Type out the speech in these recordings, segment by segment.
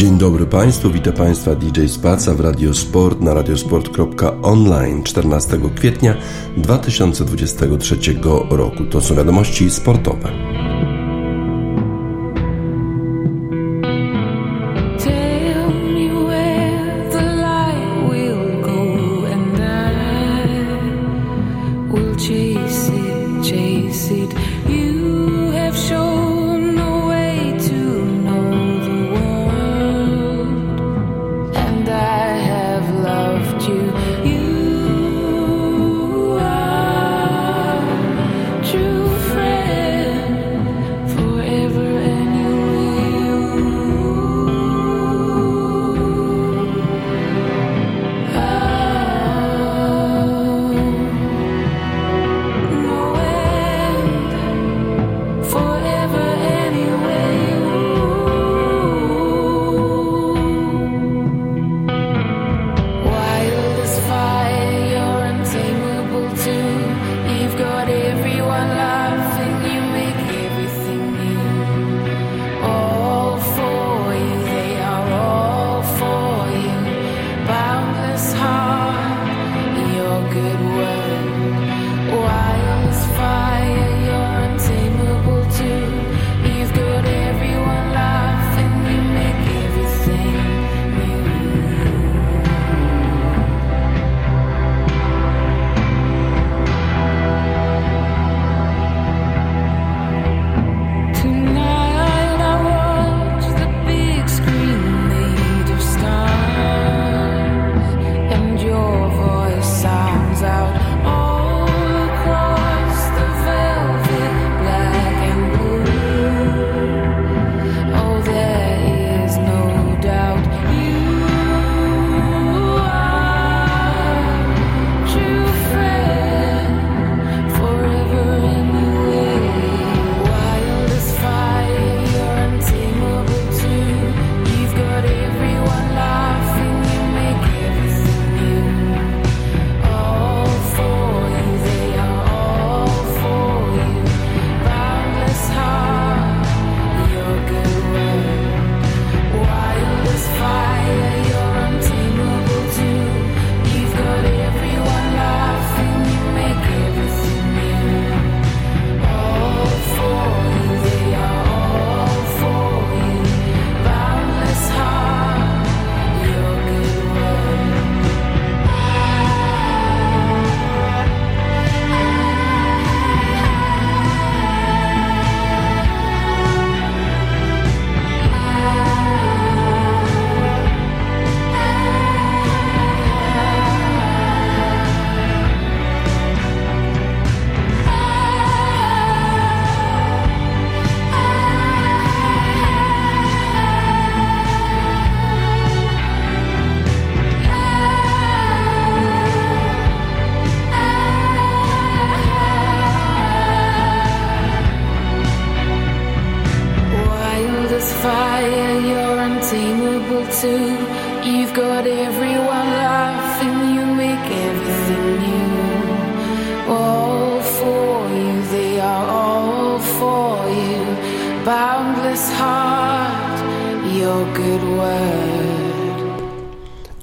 Dzień dobry Państwu, witam Państwa DJ Spaca w Radiosport na radiosport.online 14 kwietnia 2023 roku. To są wiadomości sportowe.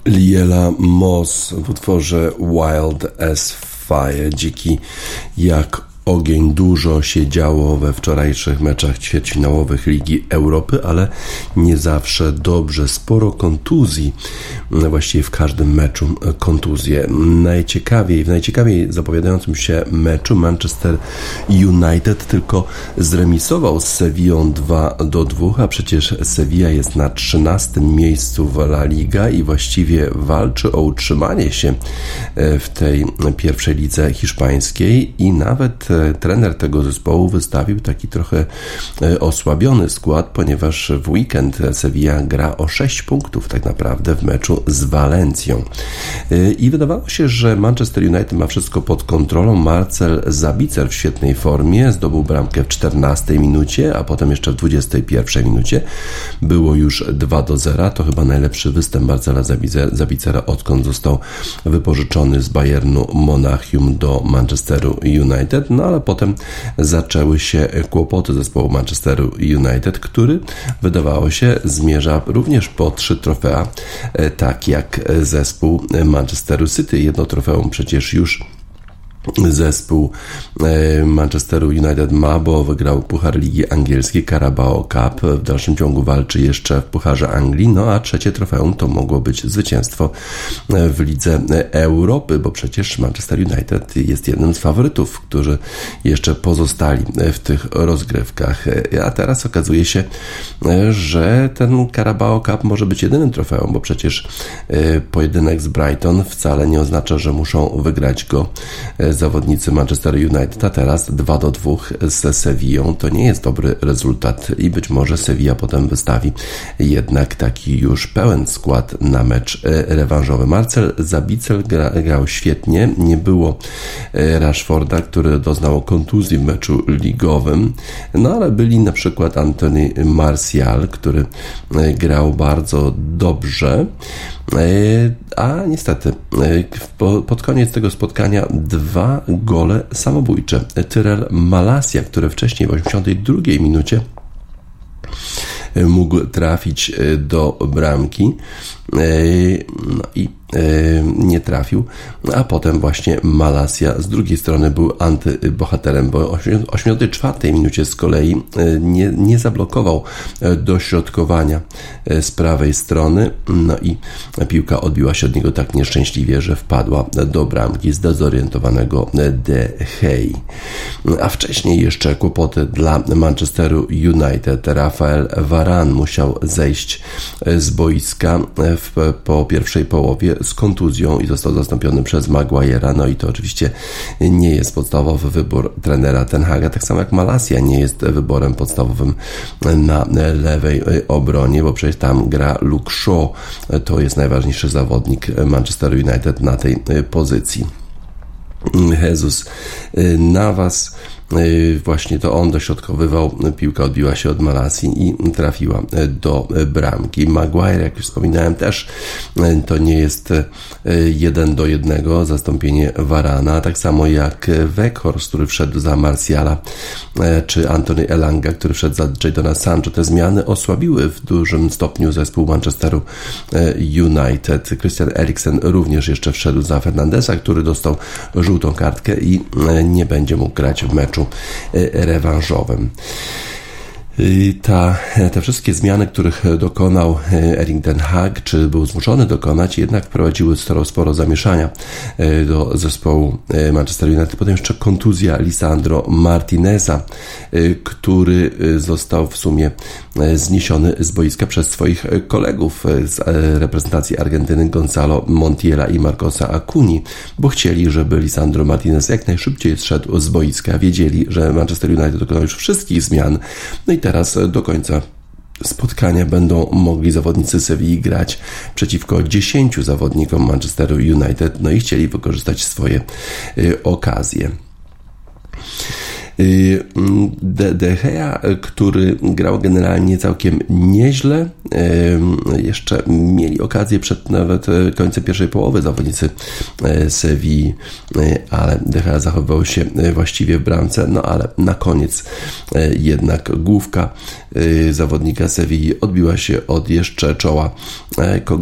Liela Moss w utworze Wild as Fire, dziki jak ogień. Dużo się działo we wczorajszych meczach ćwierćfinałowych Ligi Europy, ale nie zawsze dobrze. Sporo kontuzji, właściwie w każdym meczu kontuzje. Najciekawiej, w najciekawiej zapowiadającym się meczu Manchester United tylko zremisował z Sevillą 2 do 2, a przecież Sevilla jest na 13 miejscu w La Liga i właściwie walczy o utrzymanie się w tej pierwszej lidze hiszpańskiej i nawet trener tego zespołu wystawił taki trochę e, osłabiony skład, ponieważ w weekend Sevilla gra o 6 punktów tak naprawdę w meczu z Walencją. E, I wydawało się, że Manchester United ma wszystko pod kontrolą. Marcel Zabicer w świetnej formie zdobył bramkę w 14 minucie, a potem jeszcze w 21 minucie. Było już 2 do 0. To chyba najlepszy występ Marcela Zabicera, odkąd został wypożyczony z Bayernu Monachium do Manchesteru United. No ale potem zaczęły się kłopoty zespołu Manchesteru United, który wydawało się zmierza również po trzy trofea, tak jak zespół Manchesteru City. Jedno trofeum przecież już zespół e, Manchesteru United ma, bo wygrał Puchar Ligi Angielskiej Carabao Cup. W dalszym ciągu walczy jeszcze w Pucharze Anglii. No a trzecie trofeum to mogło być zwycięstwo e, w Lidze Europy, bo przecież Manchester United jest jednym z faworytów, którzy jeszcze pozostali w tych rozgrywkach. A teraz okazuje się, e, że ten Carabao Cup może być jedynym trofeum, bo przecież pojedynek z Brighton wcale nie oznacza, że muszą wygrać go zawodnicy Manchester United, a teraz 2 do 2 z Sevillą. To nie jest dobry rezultat i być może Sevilla potem wystawi jednak taki już pełen skład na mecz e, rewanżowy. Marcel Zabicel gra, grał świetnie. Nie było e, Rashforda, który doznał kontuzji w meczu ligowym, no ale byli na przykład Anthony Martial, który e, grał bardzo dobrze. A niestety pod koniec tego spotkania dwa gole samobójcze. Tyrell Malasia, który wcześniej w 82 minucie mógł trafić do bramki. No i E, nie trafił, a potem właśnie Malasia z drugiej strony był antybohaterem, bo w 84 minucie z kolei e, nie, nie zablokował e, dośrodkowania z prawej strony, no i piłka odbiła się od niego tak nieszczęśliwie, że wpadła do bramki zdezorientowanego De Gea. A wcześniej jeszcze kłopoty dla Manchesteru United. Rafael Varane musiał zejść z boiska w, po pierwszej połowie z kontuzją i został zastąpiony przez Maguire'a. No i to oczywiście nie jest podstawowy wybór trenera Ten Haga, tak samo jak Malasia nie jest wyborem podstawowym na lewej obronie, bo przecież tam gra Luke Shaw. To jest najważniejszy zawodnik Manchester United na tej pozycji. Jezus Navas E, właśnie to on dośrodkowywał, piłka odbiła się od Malasji i trafiła e, do e, bramki. Maguire, jak już wspominałem, też to nie jest jeden do jednego zastąpienie Varana, tak samo jak Weghorst, który wszedł za Marciala, czy Anthony Elanga, który wszedł za Jadona Sancho. Te zmiany osłabiły w dużym stopniu zespół Manchesteru United. Christian Eriksen również jeszcze wszedł za Fernandesa, który dostał żółtą kartkę i nie będzie mógł grać w meczu meczu e, rewanżowym. Ta, te wszystkie zmiany, których dokonał e, Erik Den Haag, czy był zmuszony dokonać, jednak wprowadziły sporo, sporo zamieszania e, do zespołu Manchester United. Potem jeszcze kontuzja Lisandro Martineza, który został w sumie zniesiony z boiska przez swoich kolegów z reprezentacji Argentyny Gonzalo Montiela i Marcosa Acuni, bo chcieli, żeby Lisandro Martinez jak najszybciej zszedł z boiska. Wiedzieli, że Manchester United dokonał już wszystkich zmian. No i teraz do końca spotkania będą mogli zawodnicy Sewilli grać przeciwko 10 zawodnikom Manchesteru United, no i chcieli wykorzystać swoje y, okazje. Y, De, De Gea, który grał generalnie całkiem nieźle. Y, jeszcze mieli okazję przed nawet y, końcem pierwszej połowy zawodnicy Sevilla, ale De Gea zachowywał się właściwie w bramce, no ale na koniec jednak główka zawodnika Sevilla odbiła się od jeszcze czoła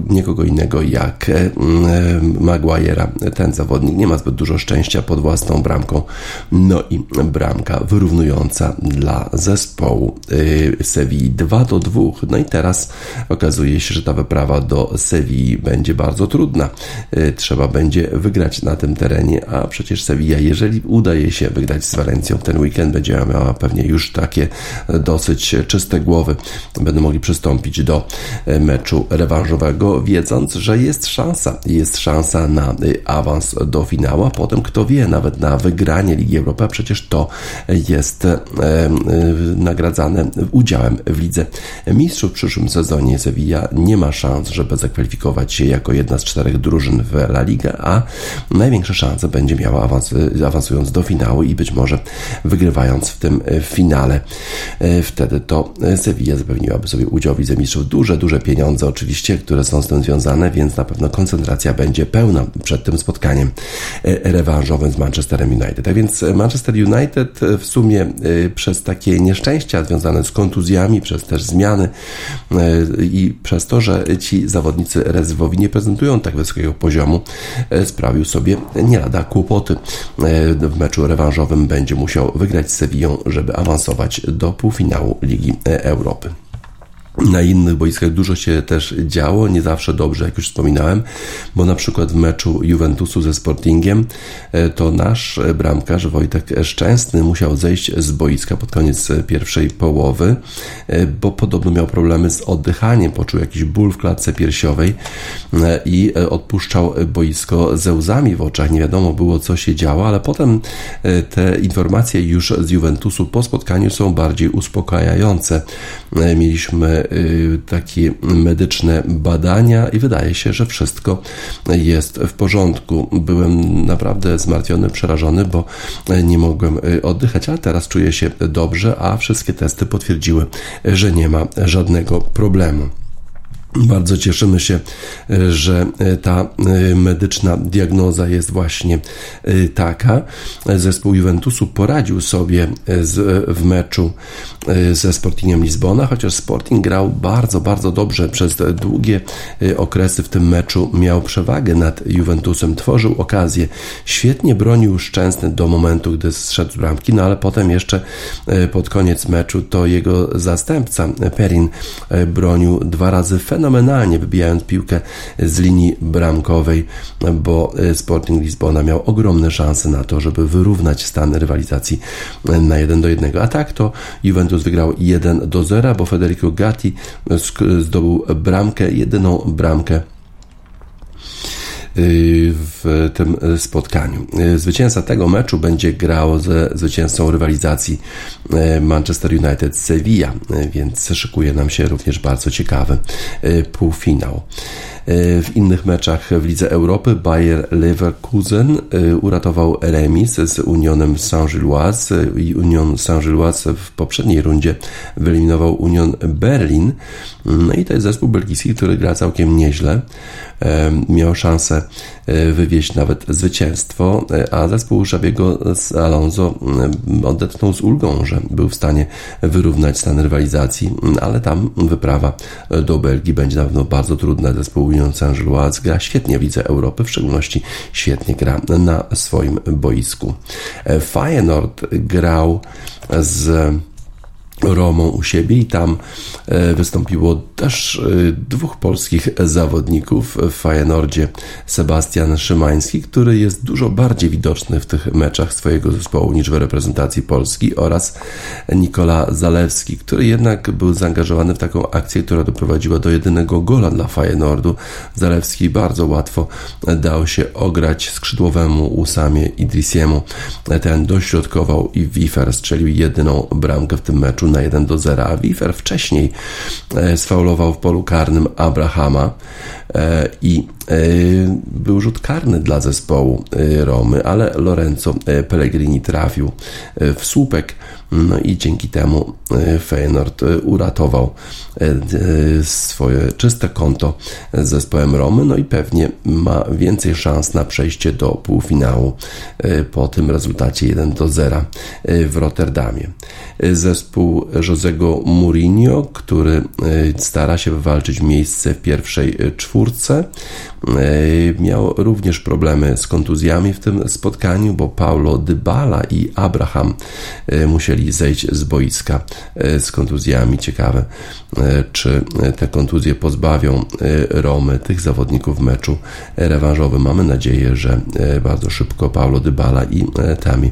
niekogo innego jak Maguire'a. Ten zawodnik nie ma zbyt dużo szczęścia pod własną bramką, no i bramka bramka wyrównująca dla zespołu y, Sewilli 2 do 2. No i teraz okazuje się, że ta wyprawa do Sewilli będzie bardzo trudna. Y, trzeba będzie wygrać na tym terenie, a przecież Sevilla, jeżeli udaje się wygrać z Walencją ten weekend, będzie miała pewnie już takie dosyć czyste głowy. Będą mogli przystąpić do y, meczu rewanżowego, wiedząc, że jest szansa. Jest szansa na awans do finału, a potem kto wie, nawet na wygranie Ligi Europy, a przecież to jest nagradzane udziałem w lidze mistrzów w przyszłym sezonie. Sevilla nie ma szans, żeby zakwalifikować się jako jedna z czterech drużyn w La Liga, a największe szanse będzie miała awans, awansując do finału i być może wygrywając w tym finale. Wtedy to Sevilla zapewniłaby sobie udział w lidze mistrzów duże, duże pieniądze oczywiście, które są z tym związane, więc na pewno koncentracja będzie pełna przed tym spotkaniem rewanżowym z Manchesterem United. Tak więc Manchester United w sumie przez takie nieszczęścia związane z kontuzjami, przez też zmiany i przez to, że ci zawodnicy rezerwowi nie prezentują tak wysokiego poziomu, sprawił sobie nie lada kłopoty. W meczu rewanżowym będzie musiał wygrać z Sevillą, żeby awansować do półfinału Ligi Europy. Na innych boiskach dużo się też działo, nie zawsze dobrze, jak już wspominałem, bo na przykład w meczu Juventusu ze Sportingiem e, to nasz bramkarz Wojtek Szczęsny musiał zejść z boiska pod koniec pierwszej połowy, e, bo podobno miał problemy z oddychaniem, poczuł jakiś ból w klatce piersiowej e, i odpuszczał boisko ze łzami w oczach. Nie wiadomo było, co się działo, ale potem te informacje już z Juventusu po spotkaniu są bardziej uspokajające. Mieliśmy Y, takie medyczne badania i wydaje się, że wszystko jest w porządku. Byłem naprawdę zmartwiony, przerażony, bo nie mogłem y, oddychać, ale teraz czuję się dobrze, a wszystkie testy potwierdziły, że nie ma żadnego problemu. Bardzo cieszymy się, e, że e, ta e, medyczna diagnoza jest właśnie taka. Zespół Juventusu poradził sobie z, w meczu ze Sportingiem Lizbona, chociaż Sporting grał bardzo, bardzo dobrze przez długie okresy w tym meczu. Miał przewagę nad Juventusem, tworzył okazję. Świetnie bronił Szczęsny do momentu, gdy zszedł z bramki, no ale potem jeszcze pod koniec meczu to jego zastępca Perin bronił dwa razy fenomenalnie fenomenalnie wybijając piłkę z linii bramkowej, bo e, Sporting Lisbona miał ogromne szanse na to, żeby wyrównać stan rywalizacji e, na 1 do 1. A tak to Juventus wygrał 1 do 0, bo Federico Gatti zdobył bramkę, jedyną bramkę w tym spotkaniu. Y, zwycięzca tego meczu będzie grał ze zwycięzcą rywalizacji y, Manchester United Sevilla, więc szykuje nam się również bardzo ciekawy półfinał. W innych meczach w Lidze Europy Bayer Leverkusen uratował remis z Unionem Saint-Gilloise i Union Saint-Gilloise w poprzedniej rundzie wyeliminował Union Berlin. No i to jest zespół belgijski, który gra całkiem nieźle miał szansę e, wywieźć nawet zwycięstwo, e, a zespół Szabiego z Alonso odetchnął z ulgą, że był w stanie wyrównać stan rywalizacji, ale tam wyprawa do Belgii będzie na pewno bardzo trudna. Zespół Union Saint-Gilloise gra świetnie w Lidze Europy, w szczególności świetnie gra na swoim boisku. E, Feyenoord grał z Romą u siebie i tam e, wystąpiło też e, dwóch polskich zawodników w Fajenordzie. Sebastian Szymański, który jest dużo bardziej widoczny w tych meczach swojego zespołu niż w reprezentacji Polski oraz Nikola Zalewski, który jednak był zaangażowany w taką akcję, która doprowadziła do jedynego gola dla Fajenordu. Zalewski bardzo łatwo dał się ograć skrzydłowemu Usamie Idrisiemu. Ten dośrodkował i Wifer strzelił jedyną bramkę w tym meczu na 1 do 0, a wcześniej e, sfaulował w polu karnym Abrahama e, i był rzut karny dla zespołu Romy, ale Lorenzo Pellegrini trafił w słupek no i dzięki temu e, Feyenoord e, uratował e, swoje czyste konto z zespołem Romy, no i pewnie ma więcej szans na przejście do półfinału po tym rezultacie 1 do 0 w Rotterdamie. Zespół Josego Mourinho, który stara się wywalczyć miejsce w pierwszej czwórce, miał również problemy z kontuzjami w tym spotkaniu, bo Paulo Dybala i Abraham musieli musieli zejść z boiska e, z kontuzjami. Ciekawe, e, czy te kontuzje pozbawią e, Romy tych zawodników w meczu rewanżowym. Mamy nadzieję, że bardzo szybko Paulo Dybala i Tami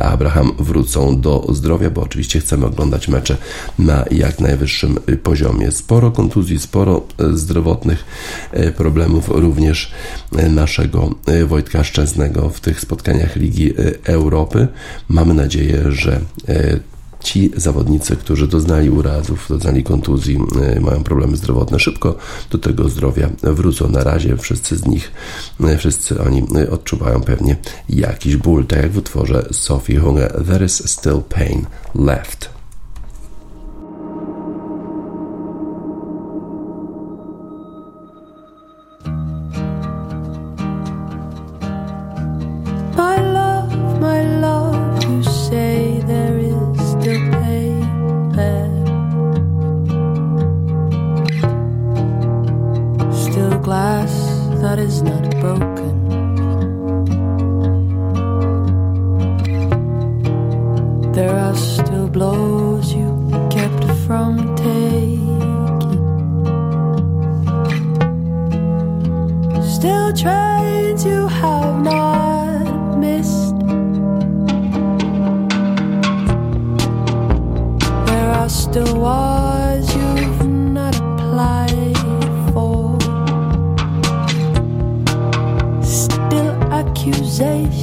Abraham wrócą do zdrowia, bo oczywiście chcemy oglądać mecze na jak najwyższym poziomie. Sporo kontuzji, sporo zdrowotnych problemów również naszego Wojtka Szczęsnego w tych spotkaniach Ligi Europy. Mamy nadzieję, że ci zawodnicy, którzy doznali urazów, doznali kontuzji, mają problemy zdrowotne, szybko do tego zdrowia wrócą. Na razie wszyscy z nich, wszyscy oni odczuwają pewnie jakiś ból, tak jak w utworze Sophie Hunger There is still pain left. glass that is not broken. There are still blows you kept from taking. Still trains you have not missed. There are still walls. Sophie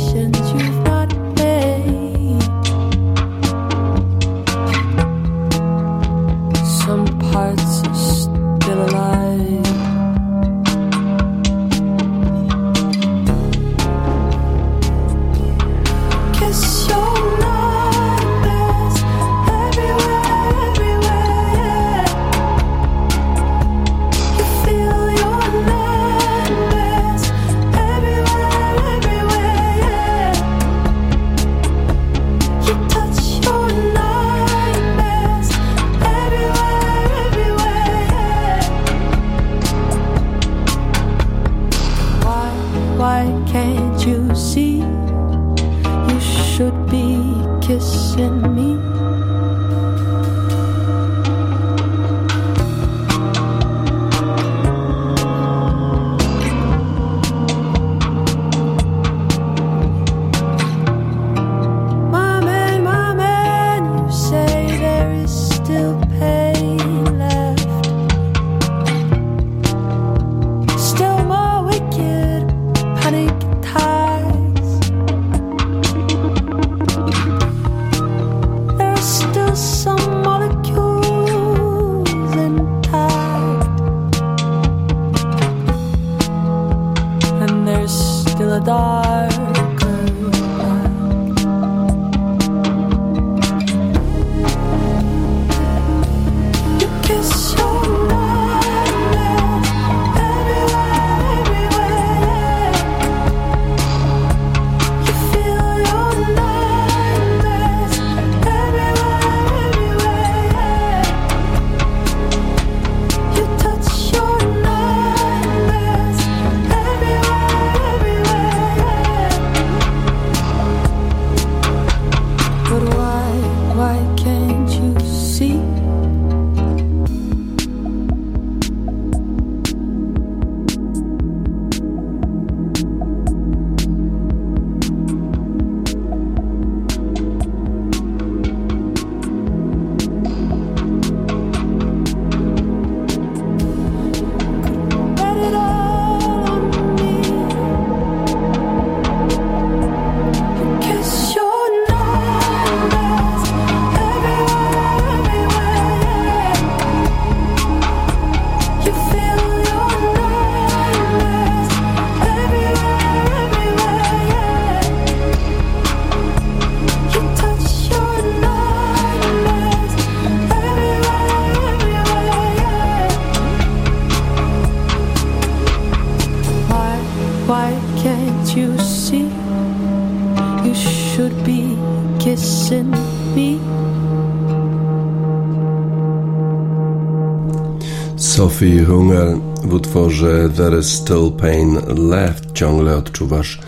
There is still pain left ciągle odczuwasz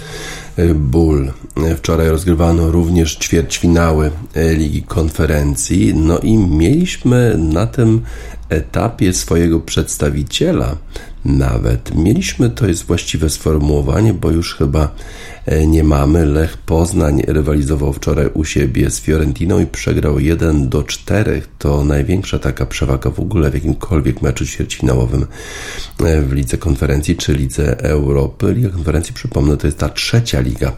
y, ból. Wczoraj rozgrywano również ćwierćfinały y, Ligi Konferencji, no i mieliśmy na tym etapie swojego przedstawiciela nawet. Mieliśmy, to jest właściwe sformułowanie, bo już chyba nie mamy. Lech Poznań rywalizował wczoraj u siebie z Fiorentiną i przegrał 1 do 4. To największa taka przewaga w ogóle w jakimkolwiek meczu ćwierćfinałowym w Lidze Konferencji czy Lidze Europy. Liga Konferencji, przypomnę, to jest ta trzecia liga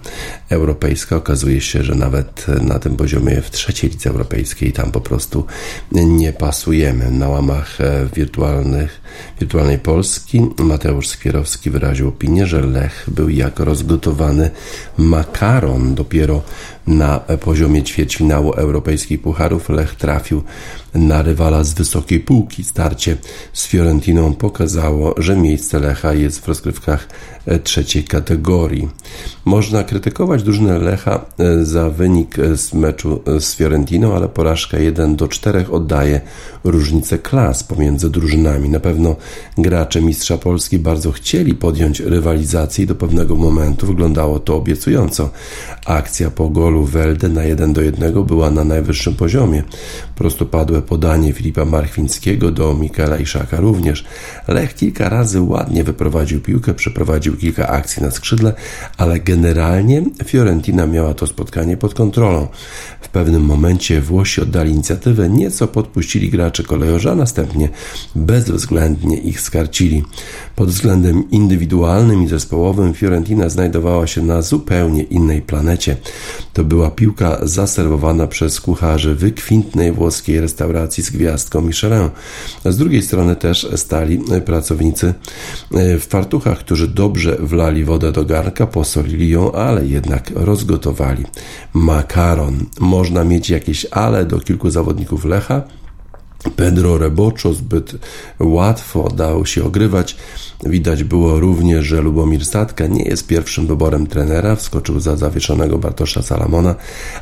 europejska. Okazuje się, że nawet na tym poziomie w trzeciej lidze europejskiej tam po prostu nie pasujemy. Na łamach wirtualnych, wirtualnej Polski Mateusz Skwierowski wyraził opinię, że Lech był jak rozgotowany makaron. Dopiero na poziomie ćwierćfinału europejskich pucharów Lech trafił na rywala z wysokiej półki. Starcie z Fiorentiną pokazało, że miejsce Lecha jest w rozgrywkach e, trzeciej kategorii. Można krytykować drużynę Lecha e, za wynik z meczu e, z Fiorentiną, ale porażka 1 do 4 oddaje różnicę klas pomiędzy drużynami. Na pewno gracze Mistrza Polski bardzo chcieli podjąć rywalizację i do pewnego momentu wyglądało to obiecująco. Akcja po golu Welde na 1 do 1 była na najwyższym poziomie. Prostopadłe podanie Filipa Marchwińskiego do Mikela Iszaka również. Lech kilka razy ładnie wyprowadził piłkę, przeprowadził kilka akcji na skrzydle, ale generalnie Fiorentina miała to spotkanie pod kontrolą. W pewnym momencie Włosi oddali inicjatywę, nieco podpuścili graczy kolejorza, a następnie bezwzględnie ich skarcili. Pod względem indywidualnym i zespołowym Fiorentina znajdowała się na zupełnie innej planecie. To była piłka zaserwowana przez kucharzy wykwintnej włoskiej restauracji z gwiazdką Michelin. Z drugiej strony też stali pracownicy w fartuchach, którzy dobrze wlali wodę do garnka, posolili ją, ale jednak rozgotowali makaron. Można mieć jakieś ale do kilku zawodników Lecha, Pedro Reboczo zbyt łatwo dał się ogrywać. Widać było również, że Lubomir Statka nie jest pierwszym wyborem trenera, wskoczył za zawieszonego Bartosza Salamona,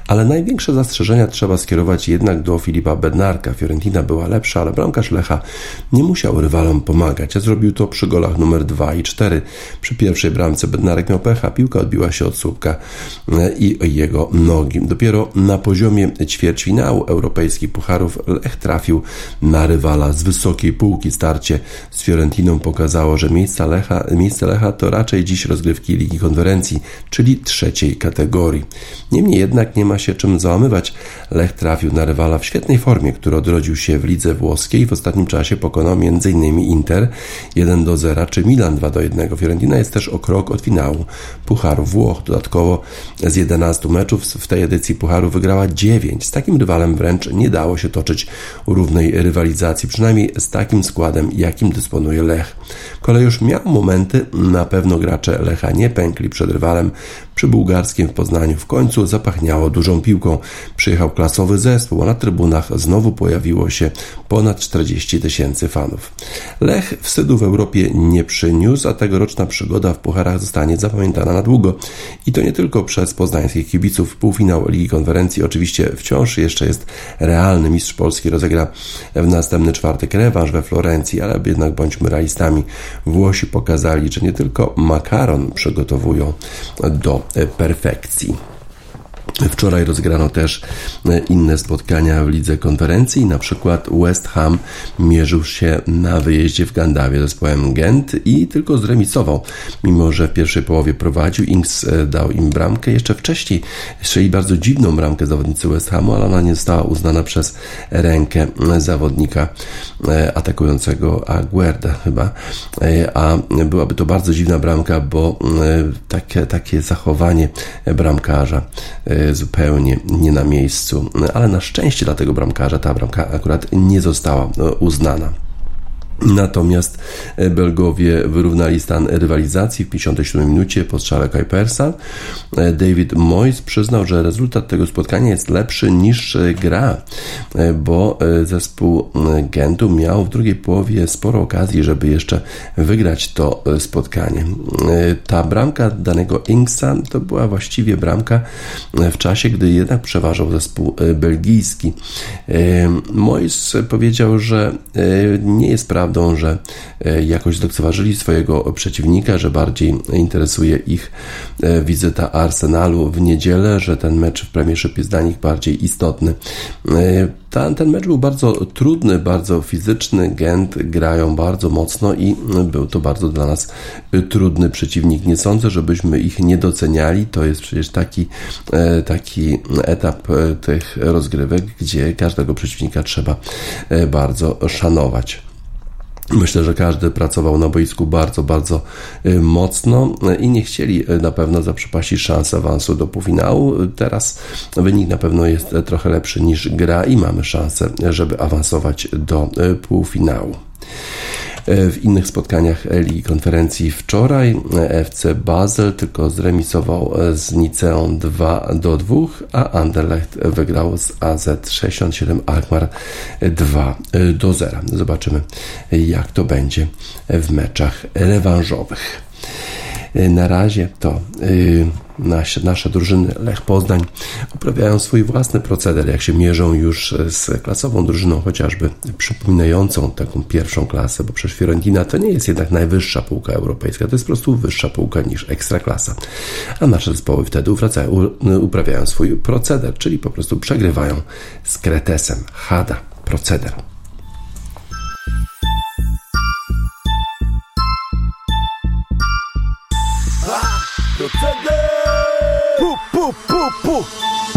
ale największe zastrzeżenia trzeba skierować jednak do Filipa Bednarka. Fiorentina była lepsza, ale bramkarz Lecha nie musiał rywalom pomagać, a zrobił to przy golach numer 2 i 4. Przy pierwszej bramce Bednarek miał pecha, piłka odbiła się od słupka e, i jego nogi. Dopiero na poziomie ćwierćfinału europejskich pucharów Lech trafił na rywala z wysokiej półki. Starcie z Fiorentiną pokazało, że miejsce Lecha, miejsce Lecha to raczej dziś rozgrywki Ligi Konferencji, czyli trzeciej kategorii. Niemniej jednak nie ma się czym załamywać. Lech trafił na rywala w świetnej formie, który odrodził się w lidze włoskiej w ostatnim czasie pokonał m.in. Inter 1 do 0 czy Milan 2 do 1. Fiorentina jest też o krok od finału Pucharu Włoch. Dodatkowo z 11 meczów w tej edycji Pucharu wygrała 9. Z takim rywalem wręcz nie dało się toczyć równej rywalizacji, przynajmniej z takim składem, jakim dysponuje Lech. Kolej już miał momenty, na pewno gracze Lecha nie pękli przed rywalem. Przy bułgarskim w Poznaniu w końcu zapachniało dużą piłką. Przyjechał klasowy zespół, a na trybunach znowu pojawiło się ponad 40 tysięcy fanów. Lech wstydu w Europie nie przyniósł, a tegoroczna przygoda w pucharach zostanie zapamiętana na długo. I to nie tylko przez poznańskich kibiców. Półfinał Ligi Konferencji oczywiście wciąż jeszcze jest realny. Mistrz Polski rozegra w następny czwartek rewanż we Florencji, ale jednak bądźmy realistami. Włosi pokazali, że nie tylko makaron przygotowują do perfekcji. Wczoraj rozgrano też e, inne spotkania w lidze konferencji, na przykład West Ham mierzył się na wyjeździe w Gandawie zespołem Gent i tylko zremisował, mimo że w pierwszej połowie prowadził. Inks e, dał im bramkę jeszcze wcześniej, strzeli bardzo dziwną bramkę zawodnicy West Hamu, ale ona nie została uznana przez rękę zawodnika e, atakującego Aguerda chyba, a byłaby to bardzo dziwna bramka, bo takie, takie zachowanie bramkarza zupełnie nie na miejscu, ale na szczęście dla tego bramkarza ta bramka akurat nie została e, uznana. Natomiast e, Belgowie wyrównali stan rywalizacji w 57 minucie po strzale Kuipersa. E, David Moyes przyznał, że rezultat tego spotkania jest lepszy niż e, gra, bo zespół Gentu miał w drugiej połowie sporo okazji, żeby jeszcze wygrać to spotkanie. Ta bramka danego Inksa to była właściwie bramka w czasie, gdy jednak przeważał zespół belgijski. Moyes powiedział, że nie jest prawdą, prawdą, że jakoś zlekceważyli swojego przeciwnika, że bardziej interesuje ich wizyta Arsenalu w niedzielę, że ten mecz w Premiership jest dla nich bardziej istotny. Ten, ten mecz był bardzo trudny, bardzo fizyczny. Gent grają bardzo mocno i był to bardzo dla nas trudny przeciwnik. Nie sądzę, żebyśmy ich nie doceniali. To jest przecież taki, e, taki etap e, tych rozgrywek, gdzie każdego przeciwnika trzeba e, bardzo szanować. Myślę, że każdy pracował na boisku bardzo, bardzo y, mocno i nie chcieli y, na pewno zaprzepaścić szansy awansu do półfinału. Teraz wynik na pewno jest trochę lepszy niż gra i mamy szansę, żeby awansować do y, półfinału. E, w innych spotkaniach Ligi Konferencji wczoraj FC Basel tylko zremisował e, z Niceą 2 do 2, a Anderlecht wygrał z AZ 67 Alkmaar 2 do 0. Zobaczymy jak to będzie w meczach rewanżowych. Y, na razie to y, nasze, nasze drużyny Lech Poznań uprawiają swój własny proceder, jak się mierzą już z klasową drużyną, chociażby przypominającą taką pierwszą klasę, bo przecież Fiorentina to nie jest jednak najwyższa półka europejska, to jest po prostu wyższa półka niż ekstraklasa. A nasze zespoły wtedy wracają, uprawiają swój proceder, czyli po prostu przegrywają z Kretesem. Hada proceder. proceder. Pu, pu, pu, pu.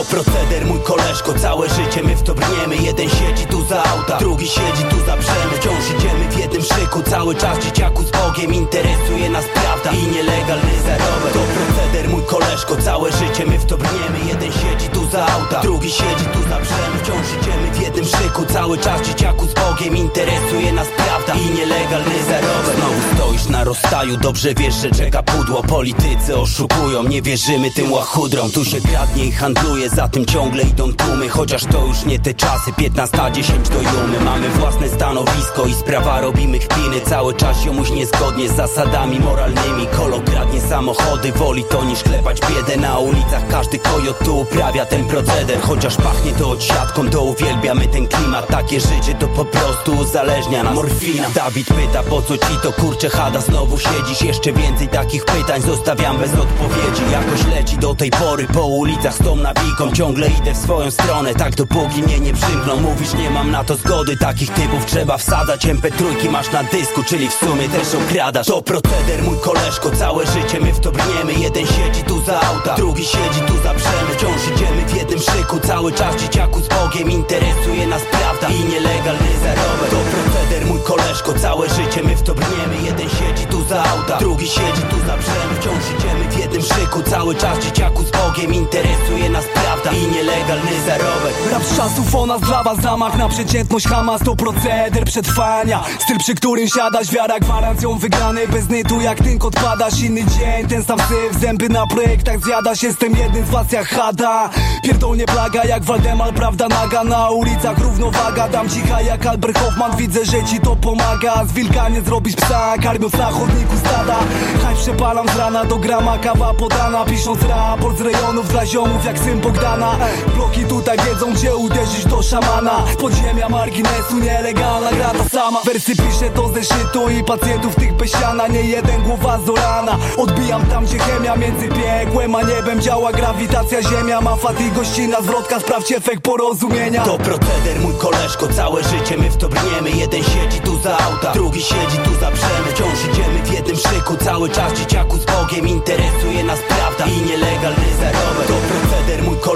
To proceder, mój koleżko, całe życie my w to brniemy. Jeden siedzi tu za auta, drugi siedzi tu za brzemy. Wciąż idziemy w jednym szyku, cały czas dzieciaku z Bogiem Interesuje nas prawda i nielegalny zarobek To proceder, mój koleżko, całe życie my w to brniemy. Jeden siedzi tu za auta, drugi siedzi tu za brzemy. Wciąż idziemy w jednym szyku, cały czas dzieciaku z Bogiem Interesuje nas prawda i nielegalny zarobek Znowu stoisz na rozstaju, dobrze wiesz, że czeka pudło. Politycy oszukują, nie wierzymy tym łachudrom Tu się kradnie i handluje, za tym ciągle idą tłumy Chociaż to już nie te czasy, 15, 10 do jumy. Mamy własne stanowisko i sprawa robimy chpiny Cały czas jomuś niezgodnie z zasadami moralnymi. Kolo kradnie samochody, woli to niż klepać biedę. Na ulicach każdy kojot tu uprawia ten proceder. Chociaż pachnie to odsiadką, to uwielbiamy ten klimat. Takie życie to po prostu uzależnia nas. Morfina. Dawid pyta, po co ci to kurcze chada Znowu siedzisz, jeszcze więcej takich pytań Zostawiam bez odpowiedzi, jakoś leci do tej pory Po ulicach z tą nawiką, ciągle idę w swoją stronę Tak dopóki mnie nie przymkną. Mówisz, nie mam na to zgody Takich typów trzeba wsadzać. MP3 masz na dysku, czyli w sumie też okradasz. To proceder, mój koleżko, całe życie my w to brniemy Jeden siedzi tu za auta, drugi siedzi tu za brzemy Wciąż idziemy w jednym szyku, cały czas dzieciaku z Bogiem Interesuje nas prawda i nielegalny zarobek. To proceder, mój koleżko, całe życie my w to brniemy Jeden siedzi tu za auta, drugi siedzi tu za brzemy Wciąż idziemy w jednym szyku, cały czas dzieciaku z Bogiem Interesuje nas prawda i nielegalny zarobek. Rap z czasów o nas dla was zamach na przeciętność Hamas to proceder przetrwania. Styl przy którym siadasz, wiara gwarancją wygranej Bez nytu jak tynk odpadasz, inny dzień. Ten sam syf, zęby na projektach zjadasz Jestem jednym z was jak Hada. Pierdolnie plaga jak Waldemar, prawda naga. Na ulicach równowaga, dam cicha jak Albert Hoffman. Widzę, że ci to pomaga. Z wilka nie zrobisz psa, karmiąc na chodniku stada. Haj przepalam z rana do grama, kawa podana Pisząc raport z rejonów dla ziomów jak syn Bogdana Bloki tutaj wiedzą gdzie uderzyć do szamana. Podziemia marginesu nielegalna gra ta sama. Wersy piszę to ze szytu i pacjentów tych besiana Nie jeden głowa zorana Odbijam tam gdzie chemia między piekłem a niebem Działa. Grawitacja ziemia Ma fat i gościna zwrotka. Sprawdź efekt porozumienia. To proceder, mój koleżko, całe życie my w to brniemy. Jeden siedzi tu za auta, drugi siedzi tu za brzemy. Wciąż idziemy w jednym szyku, cały czas dzieciaku z Bogiem. Interesuje nas prawda i nielegalny zarobek To proceder, mój koleżko,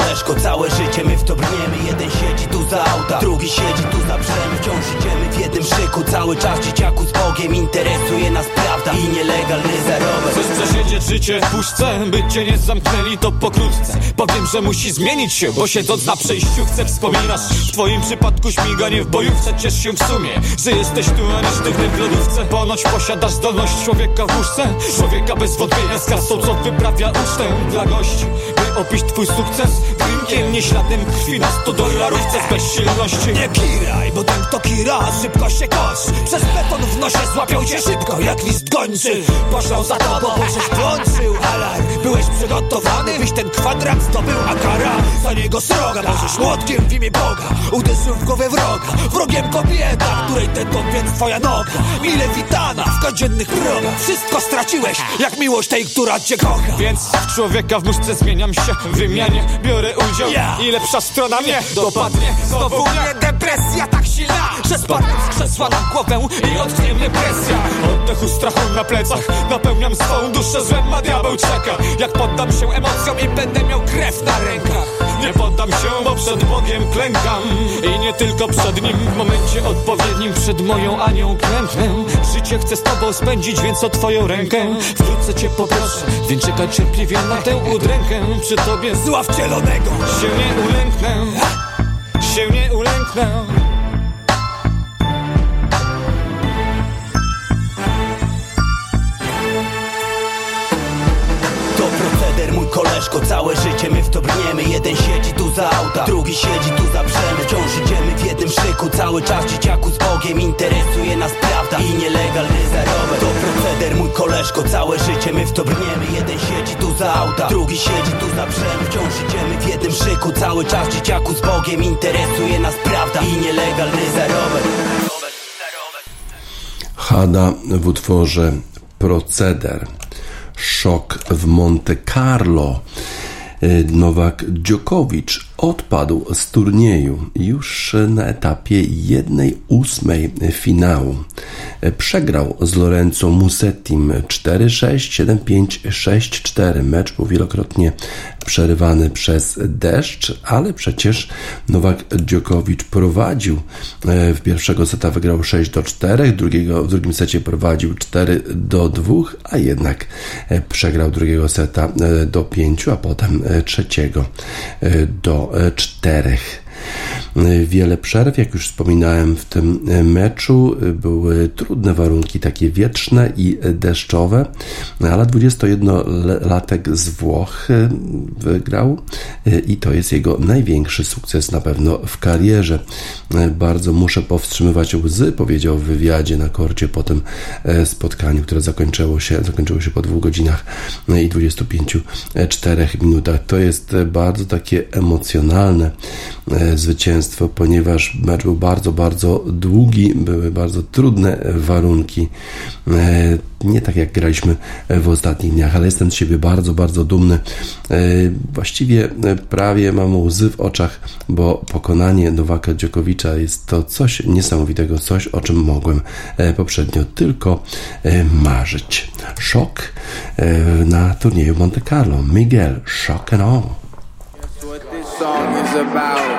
całe życie my w to brniemy. Jeden siedzi tu za auta, drugi siedzi tu za brzemy Wciąż idziemy w jednym szyku, cały czas dzieciaku z Bogiem. Interesuje nas prawda i nielegalny zarobek. Chcesz przesiedzieć życie w puszce, by cię nie zamknęli to pokrótce. Powiem, że musi zmienić się, bo siedząc na przejściu chcę wspominasz W twoim przypadku śmiganie w bojówce, ciesz się w sumie. Że jesteś tu, a nie sztywny w lodówce. Ponoć posiadasz zdolność człowieka w łóżce. Człowieka bez wątpienia z kasą, co wyprawia ucztę. Dla gości opisz twój sukces. Drinkiem, nie śladem krwi na 100 dolarówce z bezsilności Nie kiraj, bo ten kto kira, szybko się kosz Przez beton w nosie złapią cię szybko jak list gończy. Poszło za tobą, bo żeś włączył alarm. Byłeś przygotowany, byś ten kwadrat zdobył, a kara za niego sroga Możesz młotkiem w imię Boga, uderzył w głowę wroga. Wrogiem kobieta, której ten to więc twoja noga. Mile witana w codziennych progach. Wszystko straciłeś, jak miłość tej, która cię kocha. Więc w człowieka w nóżce zmieniam się W wymianie biorę udział. I lepsza strona mnie dopadnie. Znowu mnie depresja tak silna, że spadłem z krzesła na głowę i odknie mnie presja. Oddechu strachu na plecach Napełniam swą duszę złem, a diabeł czeka. Jak poddam się emocjom i będę miał krew na rękach Nie poddam się, bo przed Bogiem klękam. I nie tylko przed Nim W momencie odpowiednim przed moją Anią klęknę Życie chcę z Tobą spędzić, więc o Twoją rękę. Wkrótce Cię poproszę, więc czekaj cierpliwie na tę udrękę. Przy Tobie Zła wcielonego się nie ulęknę. Się nie ulęknę mój koleżko, całe życie my w to brniemy. Jeden siedzi tu za auta, drugi siedzi tu za brzemy Wciąż idziemy w jednym szyku, cały czas dzieciaku z Bogiem Interesuje nas prawda i nielegalny zarobek. To proceder mój koleżko, całe życie my w to brniemy. Jeden siedzi tu za auta, drugi siedzi tu za brzemy Wciąż idziemy w jednym szyku, cały czas dzieciaku z Bogiem Interesuje nas prawda i nielegalny zarobek. Hada w utworze Proceder. Szok w Monte Carlo. Y, Nowak Djokovic odpadł z turnieju już na etapie 1-8 finału. Przegrał z Lorenzo Musettim 4-6, 7-5, 6-4. Mecz był wielokrotnie przerywany przez deszcz, ale przecież Nowak Djokovic prowadził e, w pierwszego seta wygrał 6 do 4, drugiego, w drugim secie prowadził 4 do 2, a jednak e, przegrał drugiego seta e, do 5, a potem trzeciego do 4. Wiele przerw, jak już wspominałem w tym meczu, były trudne warunki, takie wietrzne i deszczowe, ale 21-latek z Włoch wygrał i to jest jego największy sukces na pewno w karierze. Bardzo muszę powstrzymywać łzy, powiedział w wywiadzie na korcie po tym spotkaniu, które zakończyło się, zakończyło się po dwóch godzinach i 25-4 minutach. To jest bardzo takie emocjonalne zwycięstwo, ponieważ mecz był bardzo, bardzo długi, były bardzo trudne warunki. Nie tak jak graliśmy w ostatnich dniach, ale jestem z siebie bardzo, bardzo dumny. Właściwie prawie mam łzy w oczach, bo pokonanie Nowaka Dziokowicza jest to coś niesamowitego, coś o czym mogłem poprzednio tylko marzyć. Szok na turnieju Monte Carlo. Miguel, shock and is about.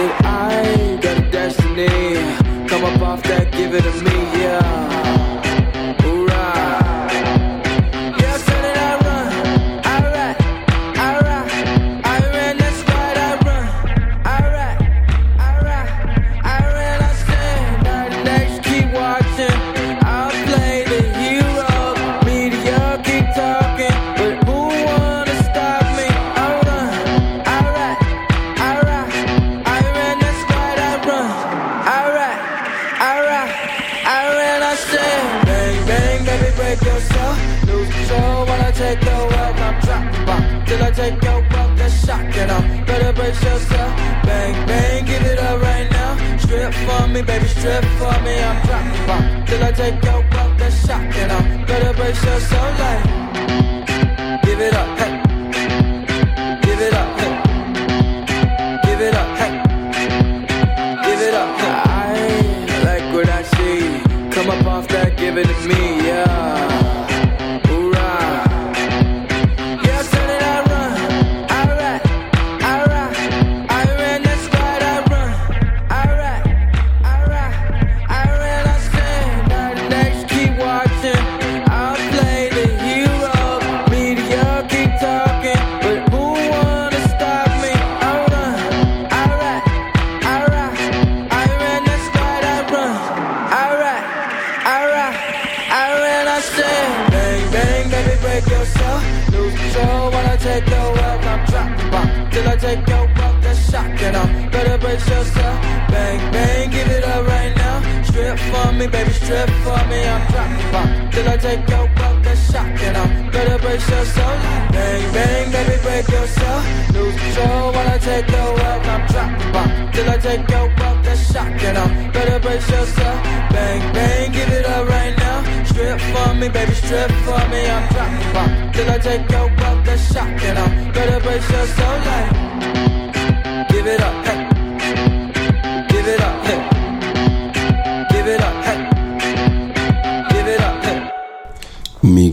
Said I got a destiny. Come up off that, give it to me, yeah. Me, baby, strip for me. I'm dropping bomb till I take your wealth. That's shocking. I'm better brace yourself. Like, give it up, hey.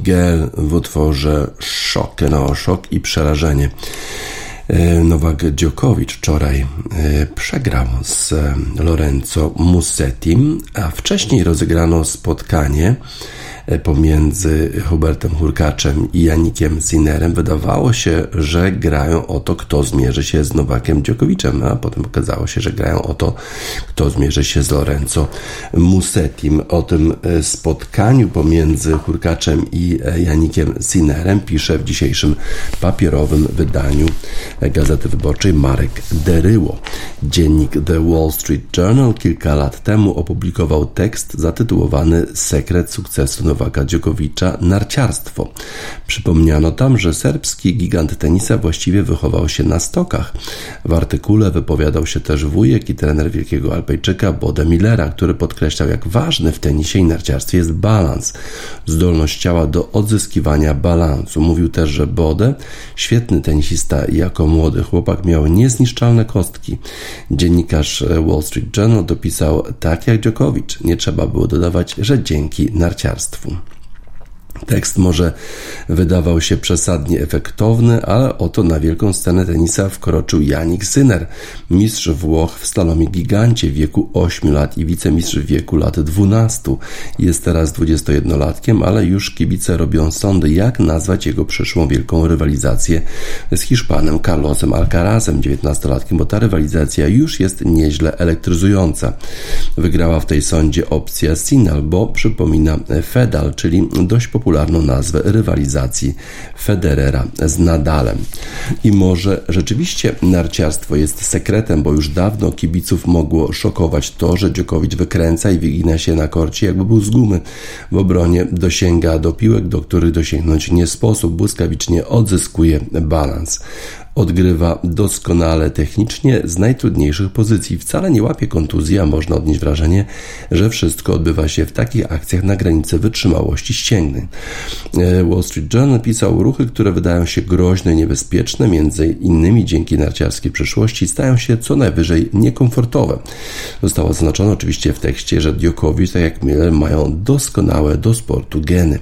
Miguel w utworze no szok i przerażenie. E, Nowak Dziokowicz wczoraj e, przegrał z Lorenzo Musettim, a wcześniej rozegrano spotkanie e, pomiędzy Hubertem Hurkaczem i Janikiem Sinnerem. Wydawało się, że grają o to, kto zmierzy się z Nowakiem Dziokowiczem, a potem okazało się, że grają o to, kto zmierzy się z Lorenzo Musettim. O tym spotkaniu pomiędzy Hurkaczem i Janikiem Sinnerem pisze w dzisiejszym papierowym wydaniu Gazety Wyborczej Marek Deryło. Dziennik The Wall Street Journal kilka lat temu opublikował tekst zatytułowany Sekret sukcesu Nowaka Dziokowicza narciarstwo. Przypomniano tam, że serbski gigant tenisa właściwie wychował się na stokach. W artykule wypowiadał się też wujek i trener wielkiego Alpejczyka Bode Millera, który podkreślał, jak ważny w tenisie i narciarstwie jest balans, zdolność ciała do odzyskiwania balansu. Mówił też, że Bode, świetny tenisista jako młody chłopak, miał niezniszczalne kostki. Dziennikarz Wall Street Journal dopisał, tak jak Djokovic, nie trzeba było dodawać, że dzięki narciarstwu. Waffen. Tekst może wydawał się przesadnie efektowny, ale oto na wielką scenę tenisa wkroczył Janik Syner, mistrz Włoch w slalomie gigancie wieku 8 lat i wicemistrz w wieku lat 12. Jest teraz 21-latkiem, ale już kibice robią sądy, jak nazwać jego przyszłą wielką rywalizację z Hiszpanem Carlosem Alcarazem, 19-latkiem, bo ta rywalizacja już jest nieźle elektryzująca. Wygrała w tej sądzie opcja Sinal, bo przypomina Fedal, czyli dość popularny popularną nazwę rywalizacji Federera z Nadalem. I może rzeczywiście narciarstwo jest sekretem, bo już dawno kibiców mogło szokować to, że Dziokowicz wykręca i wygina się na korcie, jakby był z gumy. W obronie dosięga do piłek, do których dosięgnąć nie sposób, błyskawicznie odzyskuje balans odgrywa doskonale technicznie z najtrudniejszych pozycji. Wcale nie łapie kontuzji, a można odnieść wrażenie, że wszystko odbywa się w takich akcjach na granicy wytrzymałości ścięgnej. E, Wall Street Journal pisał, ruchy, które wydają się groźne i niebezpieczne, między innymi dzięki narciarskiej przyszłości, stają się co najwyżej niekomfortowe. Zostało zaznaczone oczywiście w tekście, że Djokovic, tak jak Miller, mają doskonałe do sportu geny.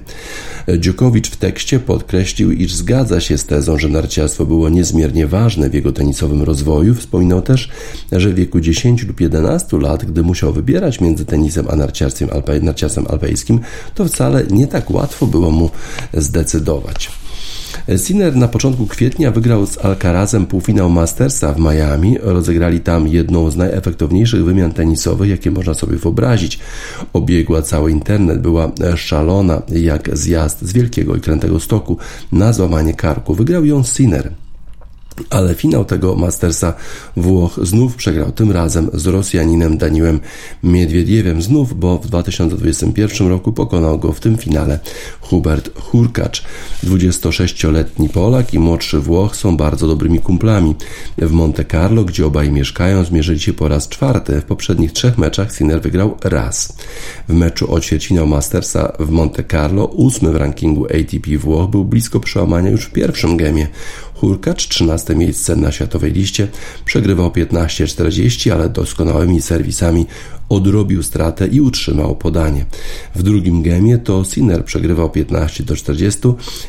E, Djokovic w tekście podkreślił, iż zgadza się z tezą, że narciarstwo było niezmiernie niezmiernie w jego tenisowym rozwoju. Wspominał też, że w wieku 10 lub 11 lat, gdy musiał wybierać między tenisem a narciarstwem, alpe, narciarstwem alpejskim, to wcale nie tak łatwo było mu zdecydować. Sinner na początku kwietnia wygrał z Alcarazem półfinał Mastersa w Miami. Rozegrali tam jedną z najefektowniejszych wymian tenisowych, jakie można sobie wyobrazić. Obiegła cały internet, była szalona jak zjazd z wielkiego i krętego stoku na złamanie karku. Wygrał ją Sinner. Ale finał tego Mastersa Włoch znów przegrał, tym razem z Rosjaninem Daniłem Miedwiediewem znów, bo w 2021 roku pokonał go w tym finale Hubert Hurkacz. 26-letni Polak i młodszy Włoch są bardzo dobrymi kumplami. W Monte Carlo, gdzie obaj mieszkają, zmierzyli się po raz czwarty. W poprzednich trzech meczach Sinner wygrał raz. W meczu o Mastersa w Monte Carlo, ósmy w rankingu ATP Włoch, był blisko przełamania już w pierwszym gemie. Hurkacz, 13 miejsce na światowej liście, przegrywał 15-40, ale doskonałymi serwisami odrobił stratę i utrzymał podanie. W drugim gemie to Sinner przegrywał 15 do 40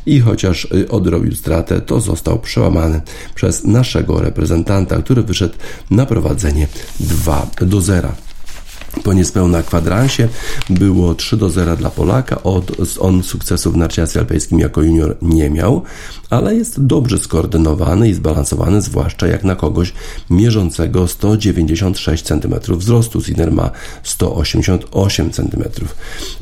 i chociaż y, odrobił stratę, to został przełamany przez naszego reprezentanta, który wyszedł na prowadzenie 2 do 0. Po niespełna kwadransie było 3 do 0 dla Polaka. On sukcesu w narciarstwie alpejskim jako junior nie miał, ale jest dobrze skoordynowany i zbalansowany, zwłaszcza jak na kogoś mierzącego 196 cm wzrostu. Sinner ma 188 cm.